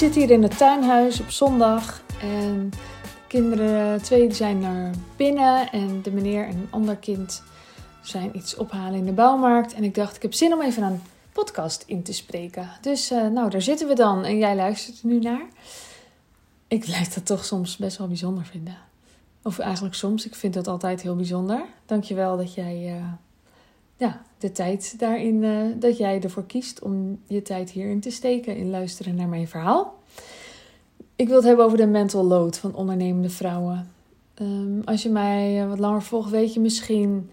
zit hier in het tuinhuis op zondag en de kinderen, twee zijn naar binnen en de meneer en een ander kind zijn iets ophalen in de bouwmarkt. En ik dacht, ik heb zin om even een podcast in te spreken. Dus uh, nou, daar zitten we dan en jij luistert er nu naar. Ik lijkt dat toch soms best wel bijzonder vinden. Of eigenlijk soms, ik vind dat altijd heel bijzonder. Dankjewel dat jij uh, ja, de tijd daarin, uh, dat jij ervoor kiest om je tijd hierin te steken, in luisteren naar mijn verhaal. Ik wil het hebben over de mental load van ondernemende vrouwen. Um, als je mij wat langer volgt, weet je misschien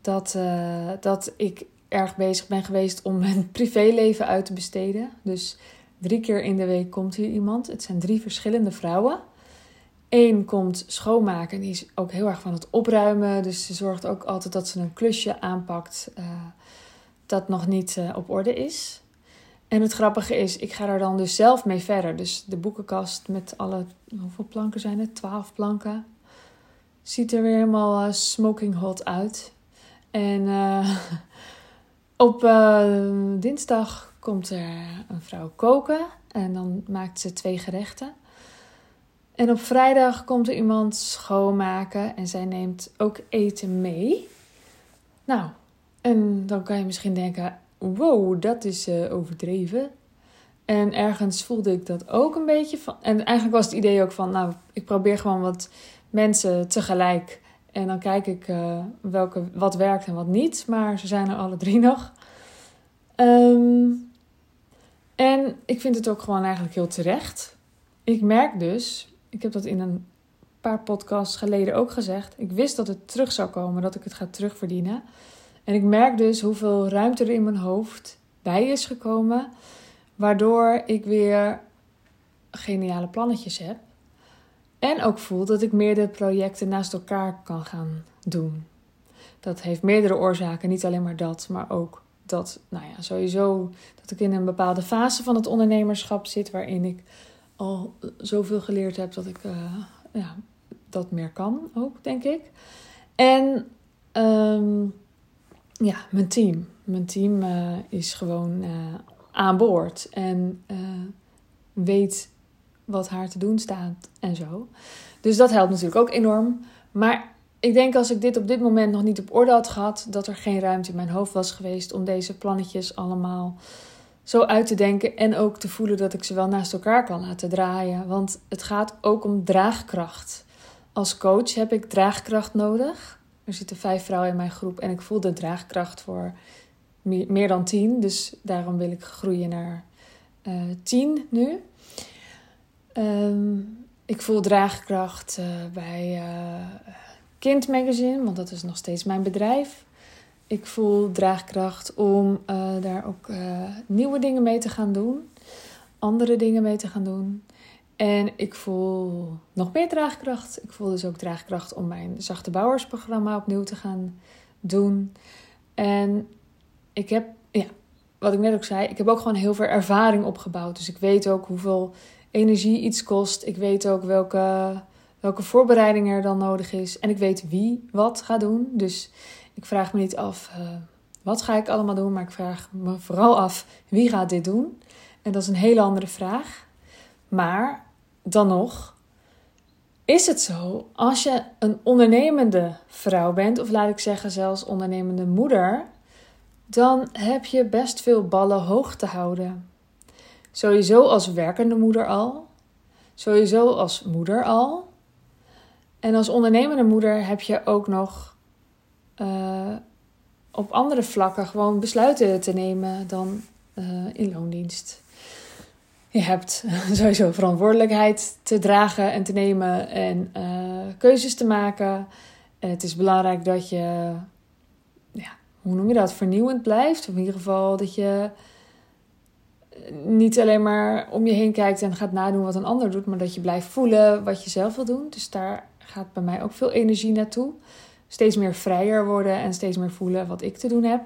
dat, uh, dat ik erg bezig ben geweest om mijn privéleven uit te besteden. Dus drie keer in de week komt hier iemand. Het zijn drie verschillende vrouwen. Eén komt schoonmaken en die is ook heel erg van het opruimen. Dus ze zorgt ook altijd dat ze een klusje aanpakt uh, dat nog niet op orde is. En het grappige is, ik ga er dan dus zelf mee verder. Dus de boekenkast met alle, hoeveel planken zijn het? Twaalf planken. Ziet er weer helemaal uh, smoking hot uit. En op dinsdag komt er een vrouw koken. En dan maakt ze twee gerechten. En op vrijdag komt er iemand schoonmaken en zij neemt ook eten mee. Nou, en dan kan je misschien denken: wow, dat is uh, overdreven. En ergens voelde ik dat ook een beetje van. En eigenlijk was het idee ook van: nou, ik probeer gewoon wat mensen tegelijk. En dan kijk ik uh, welke, wat werkt en wat niet. Maar ze zijn er alle drie nog. Um, en ik vind het ook gewoon eigenlijk heel terecht. Ik merk dus ik heb dat in een paar podcasts geleden ook gezegd. Ik wist dat het terug zou komen, dat ik het ga terugverdienen. En ik merk dus hoeveel ruimte er in mijn hoofd bij is gekomen, waardoor ik weer geniale plannetjes heb. En ook voel dat ik meerdere projecten naast elkaar kan gaan doen. Dat heeft meerdere oorzaken, niet alleen maar dat, maar ook dat, nou ja, sowieso dat ik in een bepaalde fase van het ondernemerschap zit waarin ik al zoveel geleerd heb dat ik uh, ja, dat meer kan ook, denk ik. En um, ja, mijn team. Mijn team uh, is gewoon uh, aan boord en weet wat haar te doen staat en zo. Dus dat helpt natuurlijk ook enorm. Maar ik denk als ik dit op dit moment nog niet op orde had gehad, dat er geen ruimte in mijn hoofd was geweest om deze plannetjes allemaal zo uit te denken en ook te voelen dat ik ze wel naast elkaar kan laten draaien. Want het gaat ook om draagkracht. Als coach heb ik draagkracht nodig. Er zitten vijf vrouwen in mijn groep en ik voel de draagkracht voor meer dan tien. Dus daarom wil ik groeien naar uh, tien nu. Um, ik voel draagkracht uh, bij uh, Kind Magazine, want dat is nog steeds mijn bedrijf. Ik voel draagkracht om daar ook nieuwe dingen mee te gaan doen. Andere dingen mee te gaan doen. En ik voel nog meer draagkracht. Ik voel dus ook draagkracht om mijn Zachte Bouwersprogramma opnieuw te gaan doen. En ik heb, ja, wat ik net ook zei, ik heb ook gewoon heel veel ervaring opgebouwd. Dus ik weet ook hoeveel energie iets kost. Ik weet ook welke, welke voorbereiding er dan nodig is. En ik weet wie wat gaat doen. Dus ik vraag me niet af uh, wat ga ik allemaal doen, maar ik vraag me vooral af wie gaat dit doen. En dat is een hele andere vraag. Maar dan nog, is het zo als je een ondernemende vrouw bent, of laat ik zeggen zelfs ondernemende moeder, dan heb je best veel ballen hoog te houden. Sowieso als werkende moeder al, sowieso als moeder al. En als ondernemende moeder heb je ook nog uh, op andere vlakken gewoon besluiten te nemen dan uh, in loondienst. Je hebt sowieso verantwoordelijkheid te dragen en te nemen en uh, keuzes te maken. het is belangrijk dat je, ja, hoe noem je dat, vernieuwend blijft. Of in ieder geval dat je niet alleen maar om je heen kijkt en gaat nadoen wat een ander doet, maar dat je blijft voelen wat je zelf wil doen. Dus daar gaat bij mij ook veel energie naartoe steeds meer vrijer worden en steeds meer voelen wat ik te doen heb.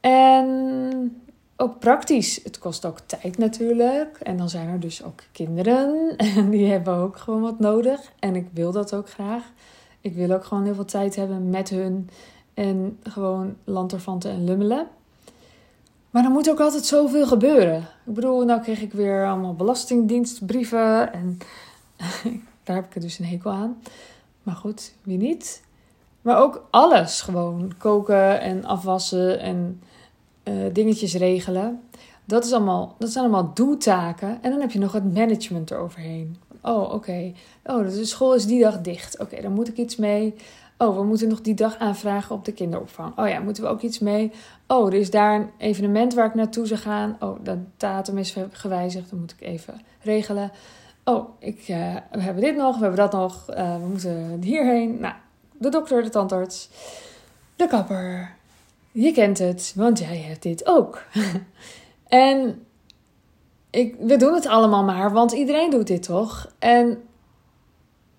En ook praktisch. Het kost ook tijd natuurlijk. En dan zijn er dus ook kinderen. En die hebben ook gewoon wat nodig. En ik wil dat ook graag. Ik wil ook gewoon heel veel tijd hebben met hun. En gewoon lanterfanten en lummelen. Maar dan moet ook altijd zoveel gebeuren. Ik bedoel, nou kreeg ik weer allemaal belastingdienstbrieven en daar heb ik er dus een hekel aan. Maar goed, wie niet? Maar ook alles gewoon. Koken en afwassen en dingetjes regelen. Dat, is allemaal, dat zijn allemaal doetaken. En dan heb je nog het management eroverheen. Oh, oké. Oh, de school is die dag dicht. Oké, dan moet ik iets mee. Oh, we moeten nog die dag aanvragen op de kinderopvang. Oh ja, moeten we ook iets mee? Oh, er is daar een evenement waar ik naartoe zou gaan. Oh, de datum is gewijzigd. Dan moet ik even regelen. Oh, ik, uh, we hebben dit nog, we hebben dat nog. Uh, we moeten hierheen. Nou, de dokter, de tandarts, de kapper. Je kent het, want jij hebt dit ook. en ik, we doen het allemaal maar, want iedereen doet dit toch? En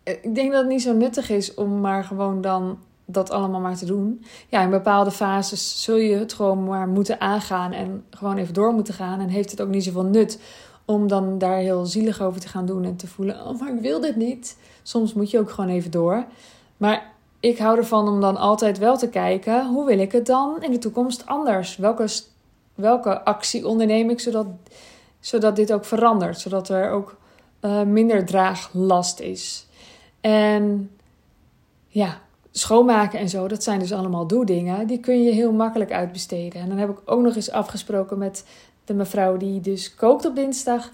ik denk dat het niet zo nuttig is om maar gewoon dan dat allemaal maar te doen. Ja, in bepaalde fases zul je het gewoon maar moeten aangaan en gewoon even door moeten gaan. En heeft het ook niet zoveel nut om dan daar heel zielig over te gaan doen en te voelen: oh, maar ik wil dit niet. Soms moet je ook gewoon even door. Maar ik hou ervan om dan altijd wel te kijken: hoe wil ik het dan in de toekomst anders? Welke, welke actie onderneem ik zodat, zodat dit ook verandert? Zodat er ook uh, minder draaglast is. En ja, schoonmaken en zo, dat zijn dus allemaal doedingen. Die kun je heel makkelijk uitbesteden. En dan heb ik ook nog eens afgesproken met de mevrouw die dus kookt op dinsdag,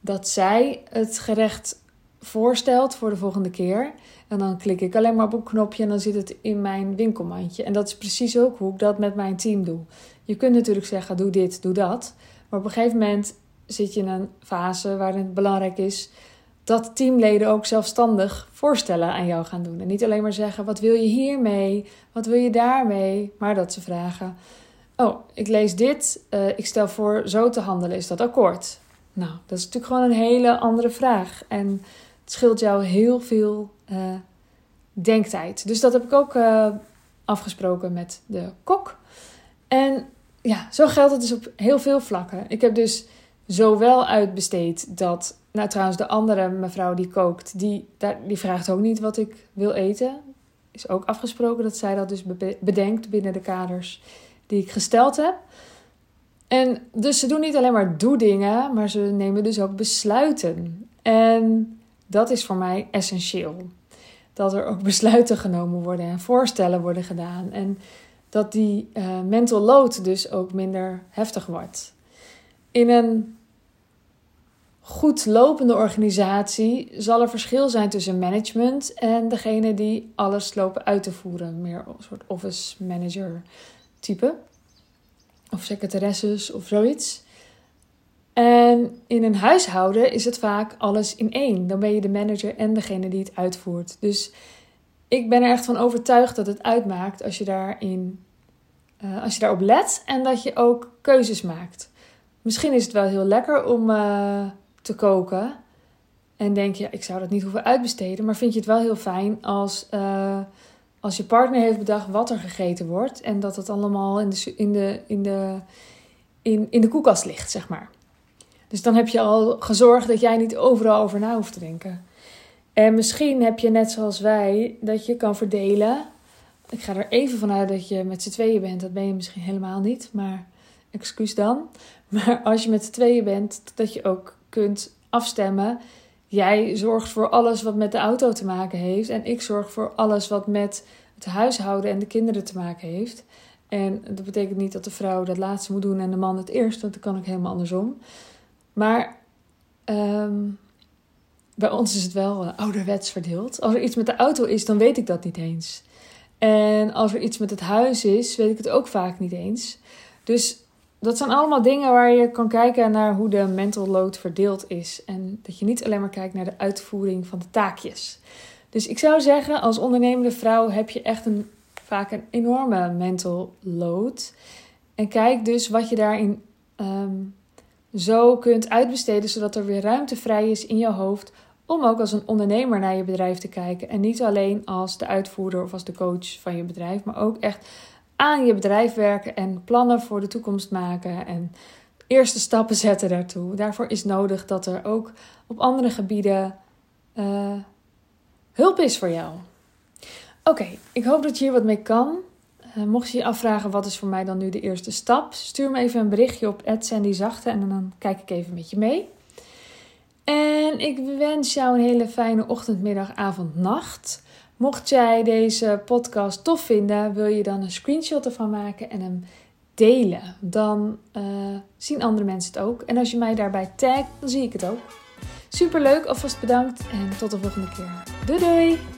dat zij het gerecht voorstelt voor de volgende keer. En dan klik ik alleen maar op een knopje en dan zit het in mijn winkelmandje. En dat is precies ook hoe ik dat met mijn team doe. Je kunt natuurlijk zeggen: doe dit, doe dat. Maar op een gegeven moment zit je in een fase waarin het belangrijk is dat teamleden ook zelfstandig voorstellen aan jou gaan doen. En niet alleen maar zeggen: wat wil je hiermee? Wat wil je daarmee? Maar dat ze vragen: Oh, ik lees dit. Uh, ik stel voor zo te handelen. Is dat akkoord? Nou, dat is natuurlijk gewoon een hele andere vraag. En het scheelt jou heel veel uh, denktijd. Dus dat heb ik ook uh, afgesproken met de kok. En ja, zo geldt het dus op heel veel vlakken. Ik heb dus zowel uitbesteed dat. Nou, trouwens, de andere mevrouw die kookt, die, die vraagt ook niet wat ik wil eten. Is ook afgesproken dat zij dat dus bedenkt binnen de kaders die ik gesteld heb. En dus ze doen niet alleen maar doe-dingen, maar ze nemen dus ook besluiten. En dat is voor mij essentieel. Dat er ook besluiten genomen worden en voorstellen worden gedaan. En dat die uh, mental load dus ook minder heftig wordt. In een goed lopende organisatie zal er verschil zijn tussen management en degene die alles lopen uit te voeren. Meer een soort office manager type. Of secretaresses of zoiets. En in een huishouden is het vaak alles in één. Dan ben je de manager en degene die het uitvoert. Dus ik ben er echt van overtuigd dat het uitmaakt als je, daarin, uh, als je daarop let en dat je ook keuzes maakt. Misschien is het wel heel lekker om uh, te koken. En denk je, ik zou dat niet hoeven uitbesteden. Maar vind je het wel heel fijn als uh, als je partner heeft bedacht wat er gegeten wordt en dat het allemaal in de, in de, in de, in, in de koelkast ligt, zeg maar. Dus dan heb je al gezorgd dat jij niet overal over na hoeft te denken. En misschien heb je net zoals wij dat je kan verdelen. Ik ga er even vanuit dat je met z'n tweeën bent. Dat ben je misschien helemaal niet, maar excuus dan. Maar als je met z'n tweeën bent, dat je ook kunt afstemmen Jij zorgt voor alles wat met de auto te maken heeft. En ik zorg voor alles wat met het huishouden en de kinderen te maken heeft. En dat betekent niet dat de vrouw dat laatste moet doen en de man het eerst. Want dat kan ook helemaal andersom. Maar ehm, bij ons is het wel uh, ouderwets verdeeld. Als er iets met de auto is, dan weet ik dat niet eens. En als er iets met het huis is, weet ik het ook vaak niet eens. Dus dat zijn allemaal dingen waar je kan kijken naar hoe de mental load verdeeld is. En dat je niet alleen maar kijkt naar de uitvoering van de taakjes. Dus ik zou zeggen, als ondernemende vrouw heb je echt een, vaak een enorme mental load. En kijk dus wat je daarin um, zo kunt uitbesteden, zodat er weer ruimte vrij is in je hoofd. Om ook als een ondernemer naar je bedrijf te kijken. En niet alleen als de uitvoerder of als de coach van je bedrijf, maar ook echt aan je bedrijf werken en plannen voor de toekomst maken en eerste stappen zetten daartoe. Daarvoor is nodig dat er ook op andere gebieden uh, hulp is voor jou. Oké, ik hoop dat je hier wat mee kan. Uh, mocht je je afvragen wat is voor mij dan nu de eerste stap, stuur me even een berichtje op @sandyzachte en dan kijk ik even met je mee. En ik wens jou een hele fijne ochtend, middag, avond, nacht. Mocht jij deze podcast tof vinden, wil je dan een screenshot ervan maken en hem delen. Dan uh, zien andere mensen het ook. En als je mij daarbij tagt, dan zie ik het ook. Super leuk, alvast bedankt en tot de volgende keer. Doei doei!